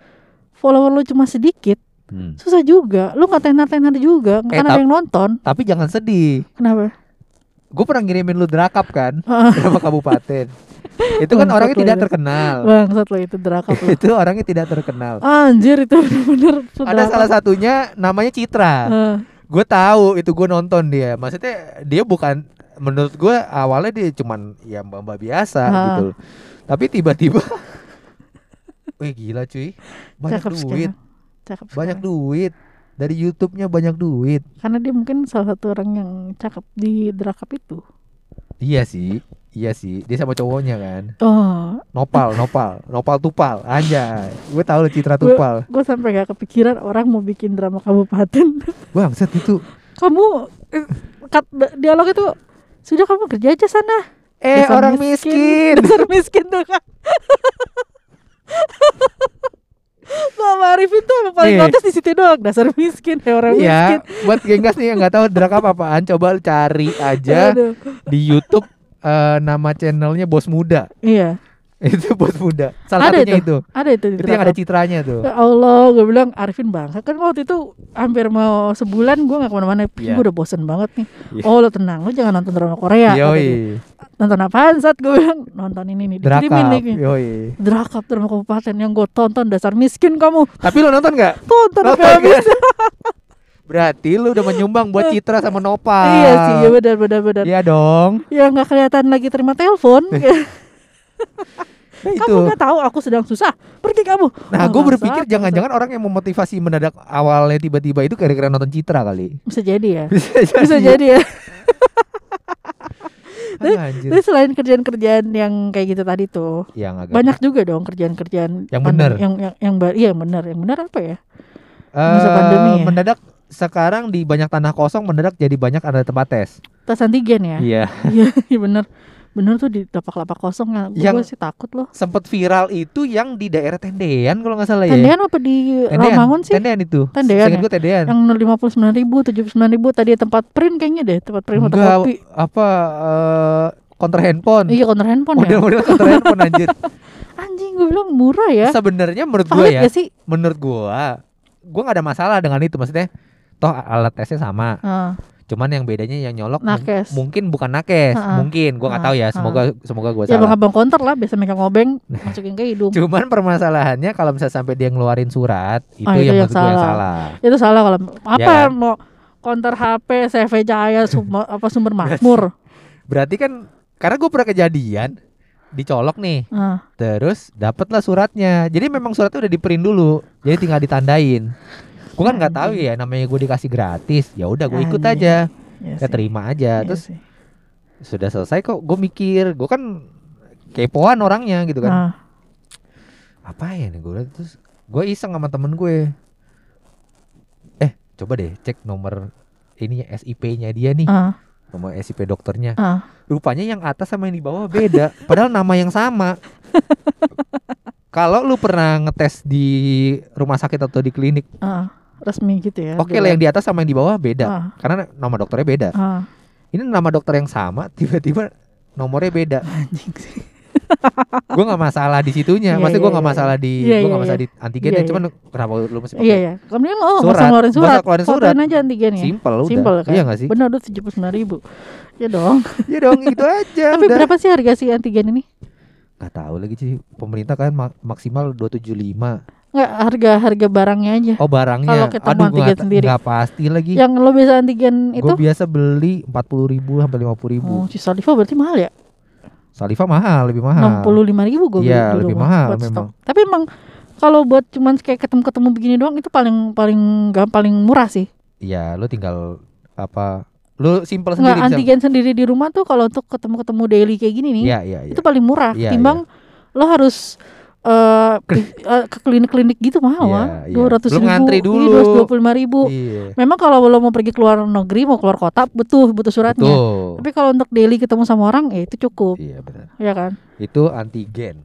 [SPEAKER 2] follower lo cuma sedikit,
[SPEAKER 3] Hmm.
[SPEAKER 2] susah juga. Lu nggak tenar-tenar juga,
[SPEAKER 3] Eh,
[SPEAKER 2] karena ada yang nonton.
[SPEAKER 3] tapi jangan sedih
[SPEAKER 2] Kenapa?
[SPEAKER 3] gue pernah ngirimin lu drakap kan <laughs> berapa kabupaten itu kan
[SPEAKER 2] Bangsat
[SPEAKER 3] orangnya tidak
[SPEAKER 2] itu.
[SPEAKER 3] terkenal.
[SPEAKER 2] Bangsat lo itu drakap lo. <laughs>
[SPEAKER 3] itu orangnya tidak terkenal.
[SPEAKER 2] Anjir itu bener-bener
[SPEAKER 3] Ada salah satunya namanya Citra.
[SPEAKER 2] Eh,
[SPEAKER 3] Gue tahu itu gue nonton dia. Maksudnya dia bukan menurut gue awalnya dia cuman ya mbak-mbak biasa
[SPEAKER 2] Ah.
[SPEAKER 3] gitu. Tapi tiba-tiba <laughs> Wih gila cuy Banyak
[SPEAKER 2] cakep
[SPEAKER 3] duit
[SPEAKER 2] sekarang. Cakep
[SPEAKER 3] Banyak
[SPEAKER 2] sekarang.
[SPEAKER 3] duit Dari Youtube-nya banyak duit
[SPEAKER 2] Karena dia mungkin salah satu orang yang cakep di drakap itu.
[SPEAKER 3] Iya sih Iya sih Dia sama cowoknya kan.
[SPEAKER 2] Oh,
[SPEAKER 3] Nopal Nopal Nopal Tupal Anjay. Gue tahu lo Citra Tupal.
[SPEAKER 2] gue sampai gak kepikiran orang mau bikin drama kabupaten. <laughs>
[SPEAKER 3] Bangsat itu.
[SPEAKER 2] Kamu eh, kat- dialog itu sudah kamu kerja aja sana.
[SPEAKER 3] Eh
[SPEAKER 2] Dasar
[SPEAKER 3] orang miskin.
[SPEAKER 2] Dasar <laughs> miskin tuh kan. <laughs> Mama Arifin tuh emang paling protes di situ doang. Dasar miskin ya orang miskin.
[SPEAKER 3] Iya Buat genggas nih yang gak tahu drakap apaan Coba cari aja
[SPEAKER 2] Aduh.
[SPEAKER 3] Di Youtube eh, Nama channelnya Bos Muda.
[SPEAKER 2] Iya. <laughs>
[SPEAKER 3] Itu Bos Muda. Salah
[SPEAKER 2] Ada
[SPEAKER 3] satunya
[SPEAKER 2] itu.
[SPEAKER 3] itu.
[SPEAKER 2] Ada itu
[SPEAKER 3] Itu yang ada citranya tuh.
[SPEAKER 2] Ya Allah gue bilang Arifin bangsa Kan waktu itu hampir mau sebulan gue gak ke mana-mana.
[SPEAKER 3] Iya.
[SPEAKER 2] Gue udah bosen banget nih.
[SPEAKER 3] Iya.
[SPEAKER 2] Oh lo tenang Lo jangan nonton drama Korea.
[SPEAKER 3] Yoi.
[SPEAKER 2] Nonton apaan saat gue bilang Nonton ini nih Dikirimin
[SPEAKER 3] Drakap
[SPEAKER 2] nih.
[SPEAKER 3] Yoi.
[SPEAKER 2] Drakap drama kabupaten Yang gue tonton Dasar miskin kamu.
[SPEAKER 3] Tapi lo nonton gak?
[SPEAKER 2] Tonton
[SPEAKER 3] Nonton
[SPEAKER 2] habis? <laughs>
[SPEAKER 3] Berarti lu udah menyumbang buat Citra sama Nopal.
[SPEAKER 2] Iya sih ya benar benar benar.
[SPEAKER 3] Iya dong.
[SPEAKER 2] Ya nggak kelihatan lagi terima telepon. <laughs>
[SPEAKER 3] Nah itu.
[SPEAKER 2] Kamu nggak tahu aku sedang susah. Pergi kamu.
[SPEAKER 3] Nah
[SPEAKER 2] Oh,
[SPEAKER 3] gue berpikir jangan-jangan orang yang memotivasi mendadak awalnya tiba-tiba itu gara-gara nonton Citra kali.
[SPEAKER 2] Bisa jadi ya.
[SPEAKER 3] Bisa
[SPEAKER 2] Bisa jadi. ya. <laughs> Tapi selain kerjaan-kerjaan yang kayak gitu tadi tuh
[SPEAKER 3] Yang agak
[SPEAKER 2] Banyak juga dong kerjaan-kerjaan
[SPEAKER 3] Yang bener.
[SPEAKER 2] Yang yang, yang Iya yang benar Yang benar apa ya?
[SPEAKER 3] Eh,
[SPEAKER 2] masa pandemi ya?
[SPEAKER 3] Mendadak sekarang di banyak tanah kosong mendadak jadi banyak ada tempat tes.
[SPEAKER 2] Tes antigen ya?
[SPEAKER 3] Iya. <laughs>
[SPEAKER 2] Iya iya benar Bener tuh di lapak-lapak kosong ya. Gue
[SPEAKER 3] Yang-
[SPEAKER 2] sih takut loh.
[SPEAKER 3] Sempet viral itu yang di daerah Tendean kalau nggak salah ya.
[SPEAKER 2] Tendean apa di Ramangun sih?
[SPEAKER 3] Tendean itu.
[SPEAKER 2] Tendean
[SPEAKER 3] Seingat
[SPEAKER 2] ya?
[SPEAKER 3] gue Tendean.
[SPEAKER 2] Yang lima puluh sembilan ribu, tujuh puluh sembilan ribu tadi tempat print kayaknya deh, tempat print
[SPEAKER 3] Enggak,
[SPEAKER 2] fotokopi.
[SPEAKER 3] apa eh counter handphone.
[SPEAKER 2] Iya counter handphone ya.
[SPEAKER 3] model-model counter handphone anjir. <laughs>
[SPEAKER 2] Anjing gue bilang murah ya.
[SPEAKER 3] sebenarnya menurut gue ya
[SPEAKER 2] sih?
[SPEAKER 3] menurut gua gua nggak ada masalah dengan itu maksudnya toh alat tesnya sama
[SPEAKER 2] Ah,
[SPEAKER 3] cuman yang bedanya yang nyolok
[SPEAKER 2] Nakes.
[SPEAKER 3] mungkin bukan nakes
[SPEAKER 2] Ha-ha.
[SPEAKER 3] mungkin gua nggak
[SPEAKER 2] Ha,
[SPEAKER 3] tahu ya semoga semoga gua
[SPEAKER 2] ya bang
[SPEAKER 3] salah
[SPEAKER 2] abang counter lah, biasa megang obeng <laughs> masukin ke hidung.
[SPEAKER 3] cuman permasalahannya kalau misalnya sampai dia ngeluarin surat itu
[SPEAKER 2] Ah, itu
[SPEAKER 3] yang
[SPEAKER 2] yang
[SPEAKER 3] gua yang
[SPEAKER 2] salah.
[SPEAKER 3] salah
[SPEAKER 2] Itu salah kalau apa
[SPEAKER 3] Ya kan?
[SPEAKER 2] mau counter HP, CV Jaya, sumber, <laughs> apa sumber makmur.
[SPEAKER 3] berarti kan karena gua pernah kejadian dicolok nih
[SPEAKER 2] Ah,
[SPEAKER 3] terus dapatlah suratnya jadi memang suratnya udah di print dulu jadi tinggal ditandain gua kan nggak tahu ya namanya gua dikasih gratis ya udah gua ikut
[SPEAKER 2] Anjing.
[SPEAKER 3] aja
[SPEAKER 2] iya
[SPEAKER 3] ya
[SPEAKER 2] sih.
[SPEAKER 3] terima aja
[SPEAKER 2] Iya
[SPEAKER 3] terus
[SPEAKER 2] sih.
[SPEAKER 3] sudah selesai kok gue mikir gue kan kepoan orangnya gitu kan
[SPEAKER 2] Ah,
[SPEAKER 3] apa ya nih gue terus gue iseng sama temen gue eh coba deh cek nomor ini SIP-nya dia nih
[SPEAKER 2] ah,
[SPEAKER 3] nomor SIP dokternya
[SPEAKER 2] ah.
[SPEAKER 3] rupanya yang atas sama yang di bawah beda <laughs> padahal nama yang sama <laughs> kalau lu pernah ngetes di rumah sakit atau di klinik
[SPEAKER 2] ah. Resmi gitu ya.
[SPEAKER 3] oke lah yang di atas sama yang di bawah beda
[SPEAKER 2] Ah,
[SPEAKER 3] karena nama dokternya beda
[SPEAKER 2] ah.
[SPEAKER 3] ini nama dokter yang sama tiba-tiba nomornya beda
[SPEAKER 2] Anjing sih. <laughs>
[SPEAKER 3] gue nggak masalah di situnya,
[SPEAKER 2] Iya,
[SPEAKER 3] pasti gue
[SPEAKER 2] iya,
[SPEAKER 3] nggak
[SPEAKER 2] iya.
[SPEAKER 3] masalah di,
[SPEAKER 2] Iya,
[SPEAKER 3] gue nggak
[SPEAKER 2] iya,
[SPEAKER 3] masalah
[SPEAKER 2] iya.
[SPEAKER 3] di antigennya,
[SPEAKER 2] Iya,
[SPEAKER 3] cuman kenapa lu masih pakai?
[SPEAKER 2] Iya ya. Kemudian lo nggak
[SPEAKER 3] Surat.
[SPEAKER 2] usah ngeluarin surat.
[SPEAKER 3] usah keluarin surat.
[SPEAKER 2] Aja antigennya.
[SPEAKER 3] Simple udah,
[SPEAKER 2] Simple kan?
[SPEAKER 3] iya nggak sih?
[SPEAKER 2] Benar tuh tujuh puluh sembilan ribu. Ya dong. <laughs>
[SPEAKER 3] Iya dong, itu aja.
[SPEAKER 2] Tapi
[SPEAKER 3] udah.
[SPEAKER 2] berapa sih harga si antigen ini?
[SPEAKER 3] Gak tahu lagi sih, pemerintah kan mak- maksimal 275
[SPEAKER 2] Enggak harga harga barangnya aja.
[SPEAKER 3] Oh barangnya,
[SPEAKER 2] Kalau kita mau
[SPEAKER 3] aduh gue
[SPEAKER 2] antigen sendiri.
[SPEAKER 3] nggak pasti lagi.
[SPEAKER 2] Yang lo bisa antigen itu?
[SPEAKER 3] Gue biasa beli 40 ribu sampai 50 ribu.
[SPEAKER 2] Oh, si Saliva berarti mahal ya?
[SPEAKER 3] Saliva mahal, lebih mahal.
[SPEAKER 2] Enam puluh lima ribu gue
[SPEAKER 3] Iya, lebih mahal memang.
[SPEAKER 2] Tapi emang kalau buat cuman kayak ketemu-ketemu begini doang itu paling paling gak paling murah sih.
[SPEAKER 3] Iya, lu tinggal apa? Lu simple
[SPEAKER 2] Enggak
[SPEAKER 3] sendiri bisa.
[SPEAKER 2] antigen sendiri di rumah tuh kalau untuk ketemu-ketemu daily kayak gini nih,
[SPEAKER 3] Iya, iya, iya.
[SPEAKER 2] itu paling murah.
[SPEAKER 3] Iya,
[SPEAKER 2] Timbang lo harus eh <laughs> eh, ke klinik-klinik gitu mahal
[SPEAKER 3] Iya, iya.
[SPEAKER 2] Dua ratus ribu,
[SPEAKER 3] ngantri dulu.
[SPEAKER 2] dua puluh lima ribu.
[SPEAKER 3] Iya.
[SPEAKER 2] Memang kalau lo mau pergi keluar negeri, mau keluar kota, butuh butuh suratnya.
[SPEAKER 3] Betul.
[SPEAKER 2] Tapi kalau untuk daily ketemu sama orang, ya itu cukup,
[SPEAKER 3] Iya benar.
[SPEAKER 2] ya kan?
[SPEAKER 3] Itu antigen.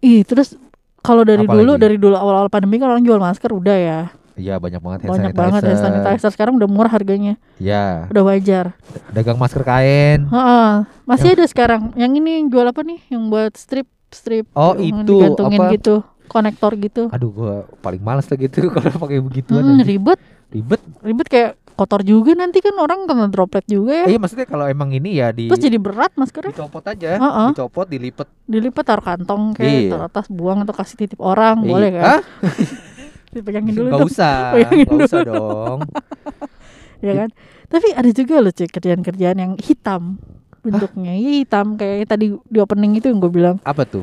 [SPEAKER 2] Ih, terus kalau dari
[SPEAKER 3] Apalagi?
[SPEAKER 2] dulu dari dulu awal-awal pandemi kan orang jual masker udah ya.
[SPEAKER 3] Iya banyak banget hand
[SPEAKER 2] Banyak
[SPEAKER 3] sanitizer.
[SPEAKER 2] banget hand sanitizer sekarang udah murah harganya.
[SPEAKER 3] Iya.
[SPEAKER 2] Udah wajar.
[SPEAKER 3] Dagang masker kain.
[SPEAKER 2] Heeh. Masih ada sekarang. Yang ini yang jual apa nih? Yang buat strip strip
[SPEAKER 3] Oh,
[SPEAKER 2] yang
[SPEAKER 3] itu,
[SPEAKER 2] digantungin
[SPEAKER 3] apa?
[SPEAKER 2] gitu. Konektor gitu.
[SPEAKER 3] Aduh gua paling males tuh gitu <laughs> kalau pakai begituan
[SPEAKER 2] Hmm, ribet,
[SPEAKER 3] ribet.
[SPEAKER 2] ribet kayak kotor juga nanti kan orang kena droplet juga ya.
[SPEAKER 3] Iya maksudnya kalau emang ini ya di
[SPEAKER 2] Terus jadi berat maskernya.
[SPEAKER 3] dicopot aja,
[SPEAKER 2] Heeh.
[SPEAKER 3] dicopot, dilipet.
[SPEAKER 2] Dilipat taruh kantong kayak
[SPEAKER 3] Iya.
[SPEAKER 2] taruh tas buang atau kasih titip orang
[SPEAKER 3] Iya.
[SPEAKER 2] boleh kan?
[SPEAKER 3] Hah? <laughs>
[SPEAKER 2] Dipegangin dulu dong,
[SPEAKER 3] usah, <laughs>
[SPEAKER 2] Pegangin
[SPEAKER 3] nggak usah dong.
[SPEAKER 2] ya kan? Tapi ada juga loh cuy kerjaan-kerjaan yang hitam bentuknya. Iya hitam kayak tadi di opening itu yang gue bilang
[SPEAKER 3] Apa tuh?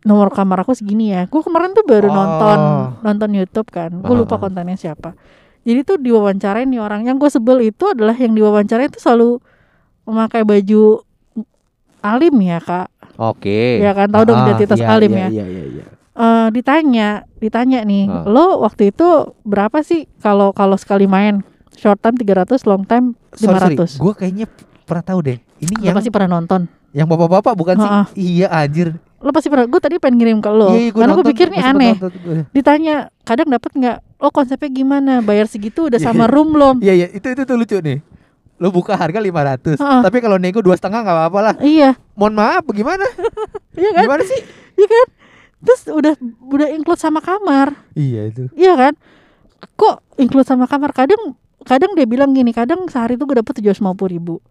[SPEAKER 2] nomor kamar aku segini ya. Gue kemarin tuh baru
[SPEAKER 3] Oh.
[SPEAKER 2] nonton nonton YouTube kan. Gue lupa kontennya siapa. Jadi tuh diwawancarain nih orang yang gue sebel itu adalah yang diwawancarain tuh selalu memakai baju alim ya kak.
[SPEAKER 3] Oke.
[SPEAKER 2] Ya kan, tahu dong identitas
[SPEAKER 3] iya,
[SPEAKER 2] alim
[SPEAKER 3] iya,
[SPEAKER 2] ya.
[SPEAKER 3] Iya, iya, iya.
[SPEAKER 2] Eh, ditanya, ditanya nih,
[SPEAKER 3] Ah.
[SPEAKER 2] lo waktu itu berapa sih kalau kalau sekali main short time 300, long time
[SPEAKER 3] Sorry, sorry.
[SPEAKER 2] 500.
[SPEAKER 3] Gue kayaknya pernah tahu deh. Ini
[SPEAKER 2] Lo
[SPEAKER 3] yang
[SPEAKER 2] pasti pernah nonton.
[SPEAKER 3] yang bapak-bapak bukan sih?
[SPEAKER 2] Ah, ah.
[SPEAKER 3] Iya anjir.
[SPEAKER 2] Lo pasti pernah. Gue tadi pengen ngirim ke lo,
[SPEAKER 3] Iya, gua
[SPEAKER 2] karena gue pikir nih aneh.
[SPEAKER 3] nonton.
[SPEAKER 2] Ditanya, kadang dapat nggak? Oh konsepnya gimana? Bayar segitu udah
[SPEAKER 3] Iya,
[SPEAKER 2] sama
[SPEAKER 3] iya.
[SPEAKER 2] room belum?
[SPEAKER 3] Iya iya itu itu tuh lucu nih. Lu buka harga 500
[SPEAKER 2] Ah.
[SPEAKER 3] Tapi kalau nego dua setengah nggak apa-apa lah
[SPEAKER 2] Iya,
[SPEAKER 3] Mohon maaf bagaimana <laughs>
[SPEAKER 2] iya kan?
[SPEAKER 3] Gimana sih
[SPEAKER 2] Iya kan? Terus udah udah include sama kamar,
[SPEAKER 3] Iya itu
[SPEAKER 2] iya kan? Kok include sama kamar? Kadang kadang dia bilang gini, kadang sehari tuh gue dapet tujuh ribu.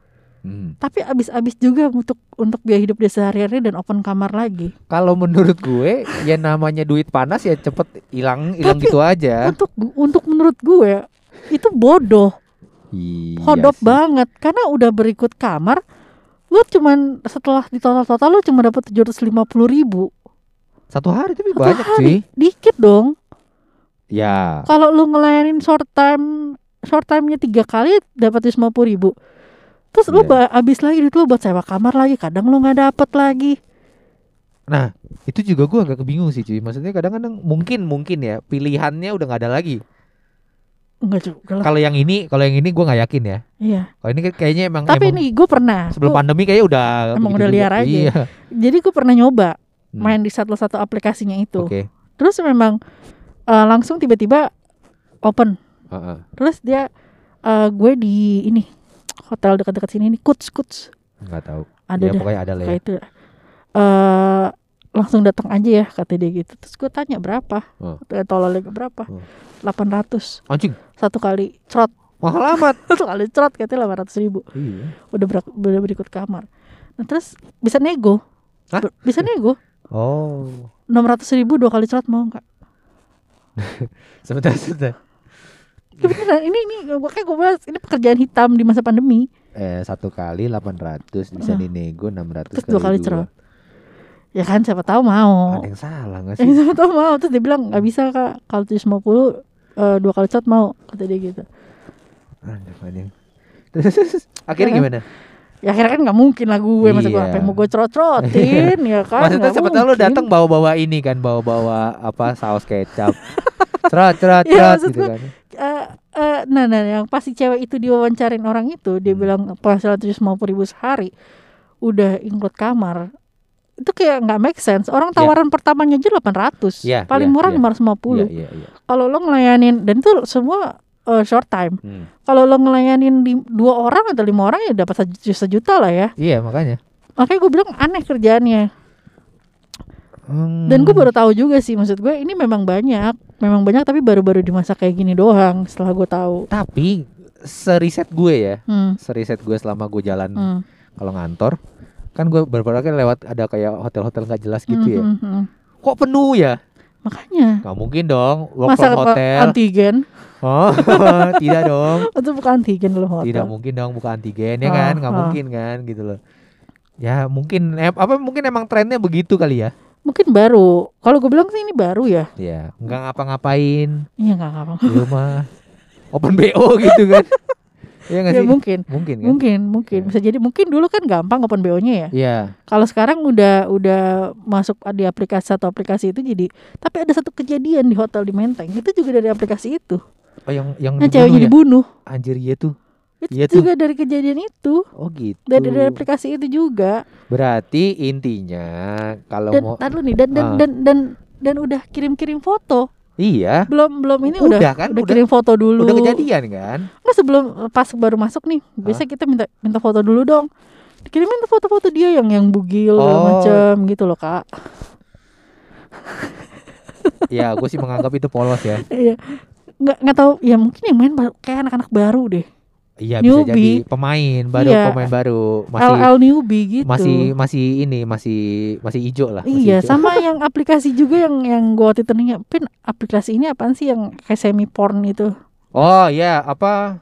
[SPEAKER 3] Hmm.
[SPEAKER 2] Tapi abis-abis juga untuk untuk biaya hidup dia sehari-hari dan open kamar lagi.
[SPEAKER 3] Kalau menurut gue Ya namanya duit panas ya cepet hilang hilang gitu aja
[SPEAKER 2] Untuk untuk menurut gue itu bodoh,
[SPEAKER 3] Iya
[SPEAKER 2] hodop
[SPEAKER 3] sih.
[SPEAKER 2] banget karena udah berikut kamar lu cuman setelah di total total lu cuma dapat tujuh ribu
[SPEAKER 3] Satu hari tapi
[SPEAKER 2] Satu
[SPEAKER 3] banyak
[SPEAKER 2] hari.
[SPEAKER 3] sih
[SPEAKER 2] dikit dong
[SPEAKER 3] Ya
[SPEAKER 2] kalau lu ngelayanin short time short time-nya tiga kali dapat lima ribu terus lu
[SPEAKER 3] Iya.
[SPEAKER 2] ba- habis lagi duit lu buat sewa kamar lagi kadang lu nggak dapet lagi.
[SPEAKER 3] Nah itu juga gue agak kebingung sih cuy. Maksudnya kadang-kadang mungkin mungkin ya Pilihannya udah nggak ada lagi.
[SPEAKER 2] Enggak juga lah.
[SPEAKER 3] Kalau yang ini Kalau yang ini gue nggak yakin ya.
[SPEAKER 2] Iya.
[SPEAKER 3] Kalau ini kayaknya emang
[SPEAKER 2] tapi
[SPEAKER 3] emang
[SPEAKER 2] ini gue pernah.
[SPEAKER 3] Sebelum
[SPEAKER 2] Gua-
[SPEAKER 3] pandemi kayaknya udah
[SPEAKER 2] Emang
[SPEAKER 3] begitu
[SPEAKER 2] udah
[SPEAKER 3] juga.
[SPEAKER 2] liar aja.
[SPEAKER 3] Iya.
[SPEAKER 2] Jadi gue pernah nyoba
[SPEAKER 3] Hmm.
[SPEAKER 2] main di satu satu aplikasinya itu.
[SPEAKER 3] Oke.
[SPEAKER 2] Terus memang eh, langsung tiba-tiba open.
[SPEAKER 3] Heeh.
[SPEAKER 2] terus dia eh, gue di ini hotel dekat-dekat sini nih kuts kuts
[SPEAKER 3] nggak tahu.
[SPEAKER 2] Ada
[SPEAKER 3] ya
[SPEAKER 2] dah
[SPEAKER 3] pokoknya ada lah ya.
[SPEAKER 2] Itu. Eh langsung datang aja ya kata dia gitu. Terus gue tanya berapa?
[SPEAKER 3] Oh.
[SPEAKER 2] oh. tololnya berapa?
[SPEAKER 3] Oh.
[SPEAKER 2] 800
[SPEAKER 3] anjing.
[SPEAKER 2] Satu kali trot
[SPEAKER 3] mahal amat. <laughs>
[SPEAKER 2] Satu kali trot katanya 800 ribu.
[SPEAKER 3] Iya.
[SPEAKER 2] Udah berak, udah berikut kamar. Nah terus bisa nego.
[SPEAKER 3] Hah?
[SPEAKER 2] Ber- bisa nego.
[SPEAKER 3] Oh.
[SPEAKER 2] 600 ribu dua kali trot mau nggak? <laughs>
[SPEAKER 3] Sebentar sebentar
[SPEAKER 2] Ya beneran ini ini gue kayak gue bahas ini pekerjaan hitam di masa pandemi.
[SPEAKER 3] Eh satu kali 800 bisa
[SPEAKER 2] Ah.
[SPEAKER 3] dinego 600
[SPEAKER 2] Terus dua kali
[SPEAKER 3] dua.
[SPEAKER 2] cerot. ya kan siapa tahu mau.
[SPEAKER 3] Ada yang salah
[SPEAKER 2] Eh, <laughs>
[SPEAKER 3] sih?
[SPEAKER 2] siapa tahu mau. Terus dia bilang nggak bisa kak. Kalau 750 eh, dua kali trot mau kata dia gitu.
[SPEAKER 3] Ada yang terus akhirnya
[SPEAKER 2] Ya kan?
[SPEAKER 3] gimana?
[SPEAKER 2] Ya akhirnya kan nggak mungkin lah gue masa gue
[SPEAKER 3] Iya.
[SPEAKER 2] apa mau gue cerot cerotin <laughs> ya kan?
[SPEAKER 3] Maksudnya siapa tahu lu datang bawa-bawa ini kan bawa-bawa apa saus kecap. <laughs> Cerot cerot
[SPEAKER 2] Iya,
[SPEAKER 3] cerot
[SPEAKER 2] maksud
[SPEAKER 3] gitu
[SPEAKER 2] gua,
[SPEAKER 3] kan
[SPEAKER 2] Eh, eh, nah nah yang pasti cewek itu diwawancarin orang itu dia
[SPEAKER 3] Hmm.
[SPEAKER 2] bilang penghasilan tujuh ribu sehari udah include kamar itu kayak nggak make sense orang
[SPEAKER 3] Iya.
[SPEAKER 2] tawaran pertamanya aja 800
[SPEAKER 3] Iya,
[SPEAKER 2] paling
[SPEAKER 3] iya,
[SPEAKER 2] murah
[SPEAKER 3] iya.
[SPEAKER 2] 550
[SPEAKER 3] iya iya iya
[SPEAKER 2] kalau lo ngelayanin dan itu semua eh, short time
[SPEAKER 3] Hmm.
[SPEAKER 2] kalau lo ngelayanin di, dua orang atau lima orang ya dapat sejuta, sejuta lah ya
[SPEAKER 3] iya makanya
[SPEAKER 2] makanya gue bilang aneh kerjaannya
[SPEAKER 3] Hmm.
[SPEAKER 2] dan gue baru tahu juga sih maksud gue ini memang banyak memang banyak tapi baru-baru di masa kayak gini doang setelah gue tahu.
[SPEAKER 3] Tapi seriset gue ya
[SPEAKER 2] hmm,
[SPEAKER 3] seriset gue selama gue jalan
[SPEAKER 2] hmm,
[SPEAKER 3] kalau ngantor kan gue beberapa kali lewat ada kayak hotel-hotel nggak jelas gitu ya.
[SPEAKER 2] hmm, hmm, hmm.
[SPEAKER 3] kok penuh ya?
[SPEAKER 2] Makanya.
[SPEAKER 3] Nggak mungkin dong work
[SPEAKER 2] masa
[SPEAKER 3] from hotel.
[SPEAKER 2] antigen.
[SPEAKER 3] Oh <laughs> tidak dong. <laughs>
[SPEAKER 2] Itu bukan antigen loh hotel.
[SPEAKER 3] Tidak mungkin dong bukan antigen ya
[SPEAKER 2] Ah,
[SPEAKER 3] kan nggak
[SPEAKER 2] ah.
[SPEAKER 3] mungkin kan gitu loh. Ya mungkin eh, apa mungkin emang trennya begitu kali ya
[SPEAKER 2] mungkin baru. Kalau gue bilang sih ini baru ya.
[SPEAKER 3] Ya nggak ngapa-ngapain.
[SPEAKER 2] Iya nggak apa
[SPEAKER 3] di rumah. Open bo gitu kan. <laughs> Ya nggak
[SPEAKER 2] ya
[SPEAKER 3] sih?
[SPEAKER 2] mungkin.
[SPEAKER 3] Mungkin kan?
[SPEAKER 2] Mungkin mungkin. Bisa jadi mungkin dulu kan gampang open bo nya ya.
[SPEAKER 3] Iya,
[SPEAKER 2] kalau sekarang udah udah masuk di aplikasi satu aplikasi itu jadi tapi ada satu kejadian di hotel di Menteng itu juga dari aplikasi itu.
[SPEAKER 3] Oh yang yang dibunuh
[SPEAKER 2] ceweknya
[SPEAKER 3] ya?
[SPEAKER 2] dibunuh.
[SPEAKER 3] Anjir iya tuh
[SPEAKER 2] itu
[SPEAKER 3] tuh.
[SPEAKER 2] juga dari kejadian itu.
[SPEAKER 3] Oh gitu.
[SPEAKER 2] Dari dari aplikasi itu juga.
[SPEAKER 3] Berarti intinya kalau
[SPEAKER 2] dan
[SPEAKER 3] mau
[SPEAKER 2] tar dulu nih dan dan,
[SPEAKER 3] Ah.
[SPEAKER 2] dan dan dan udah kirim-kirim foto.
[SPEAKER 3] Iya.
[SPEAKER 2] Belum belum ini
[SPEAKER 3] Udah
[SPEAKER 2] udah
[SPEAKER 3] kan,
[SPEAKER 2] udah
[SPEAKER 3] udah-
[SPEAKER 2] kirim foto dulu.
[SPEAKER 3] Udah kejadian kan?
[SPEAKER 2] Nggak sebelum pas baru masuk nih biasa kita minta minta foto dulu dong. Dikirimin tuh foto-foto dia yang yang bugil
[SPEAKER 3] Oh.
[SPEAKER 2] macam gitu loh kak.
[SPEAKER 3] Ya gue sih menganggap itu polos ya.
[SPEAKER 2] Iya. Nggak nggak tahu ya mungkin yang main kayak anak-anak baru deh
[SPEAKER 3] Iya bisa jadi pemain baru
[SPEAKER 2] Iya.
[SPEAKER 3] pemain baru masih
[SPEAKER 2] LL newbie gitu
[SPEAKER 3] masih masih ini masih masih hijau lah. masih
[SPEAKER 2] Iya,
[SPEAKER 3] hijau.
[SPEAKER 2] sama <laughs> yang aplikasi juga yang yang gua waktu itu Pin, aplikasi ini apaan sih yang kayak semi porn itu?
[SPEAKER 3] Oh iya apa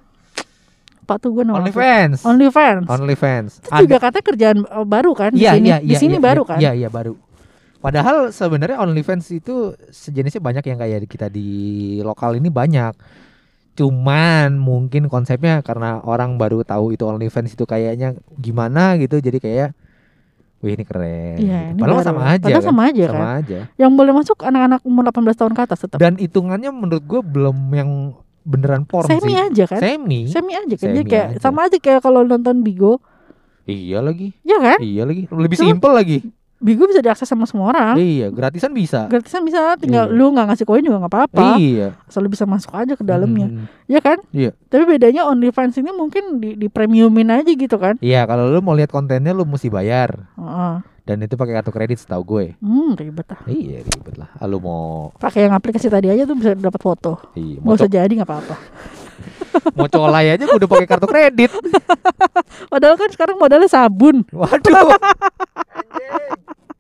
[SPEAKER 2] Pak tuh gua nama
[SPEAKER 3] OnlyFans.
[SPEAKER 2] OnlyFans.
[SPEAKER 3] OnlyFans.
[SPEAKER 2] Itu juga kata kerjaan uh, baru kan di
[SPEAKER 3] Iya
[SPEAKER 2] sini.
[SPEAKER 3] iya
[SPEAKER 2] di
[SPEAKER 3] iya.
[SPEAKER 2] sini
[SPEAKER 3] iya,
[SPEAKER 2] baru
[SPEAKER 3] iya,
[SPEAKER 2] kan?
[SPEAKER 3] Iya iya baru. Padahal sebenarnya OnlyFans itu sejenisnya banyak yang kayak kita di lokal ini banyak. Cuman mungkin konsepnya karena orang baru tahu itu OnlyFans itu kayaknya gimana gitu jadi kayak wih ini keren.
[SPEAKER 2] Iya,
[SPEAKER 3] gitu. Padahal
[SPEAKER 2] baru.
[SPEAKER 3] sama aja.
[SPEAKER 2] Padahal
[SPEAKER 3] kan?
[SPEAKER 2] sama aja kan.
[SPEAKER 3] Sama aja.
[SPEAKER 2] Yang boleh masuk anak-anak umur 18 tahun ke atas tetap.
[SPEAKER 3] Dan hitungannya menurut gue belum yang beneran porn
[SPEAKER 2] Semi
[SPEAKER 3] sih.
[SPEAKER 2] aja kan?
[SPEAKER 3] Semi.
[SPEAKER 2] Semi aja kan. Jadi
[SPEAKER 3] Semi
[SPEAKER 2] kayak
[SPEAKER 3] aja.
[SPEAKER 2] sama aja kayak kalau nonton Bigo,
[SPEAKER 3] Iya lagi.
[SPEAKER 2] ya kan?
[SPEAKER 3] Iya lagi. Lebih
[SPEAKER 2] Cuma-
[SPEAKER 3] simpel lagi.
[SPEAKER 2] Bigo bisa diakses sama semua orang.
[SPEAKER 3] Iya, gratisan bisa.
[SPEAKER 2] Gratisan bisa tinggal
[SPEAKER 3] Iya.
[SPEAKER 2] lu nggak ngasih koin juga nggak apa-apa.
[SPEAKER 3] Iya.
[SPEAKER 2] Asal lu bisa masuk aja ke dalamnya.
[SPEAKER 3] Hmm.
[SPEAKER 2] Ya kan?
[SPEAKER 3] Iya.
[SPEAKER 2] Tapi bedanya OnlyFans ini mungkin di, di premiumin aja gitu kan.
[SPEAKER 3] Iya, kalau lu mau lihat kontennya lu mesti bayar.
[SPEAKER 2] Heeh.
[SPEAKER 3] Dan itu pakai kartu kredit setahu gue.
[SPEAKER 2] Hmm, ribet ah.
[SPEAKER 3] Iya, ribet lah. Ah, Lu mau
[SPEAKER 2] Pakai yang aplikasi tadi aja tuh bisa dapat foto.
[SPEAKER 3] iya, mau,
[SPEAKER 2] usah jadi nggak apa-apa
[SPEAKER 3] mau colai aja udah pakai kartu kredit. <laughs>
[SPEAKER 2] Padahal kan sekarang modalnya sabun.
[SPEAKER 3] Waduh. <laughs>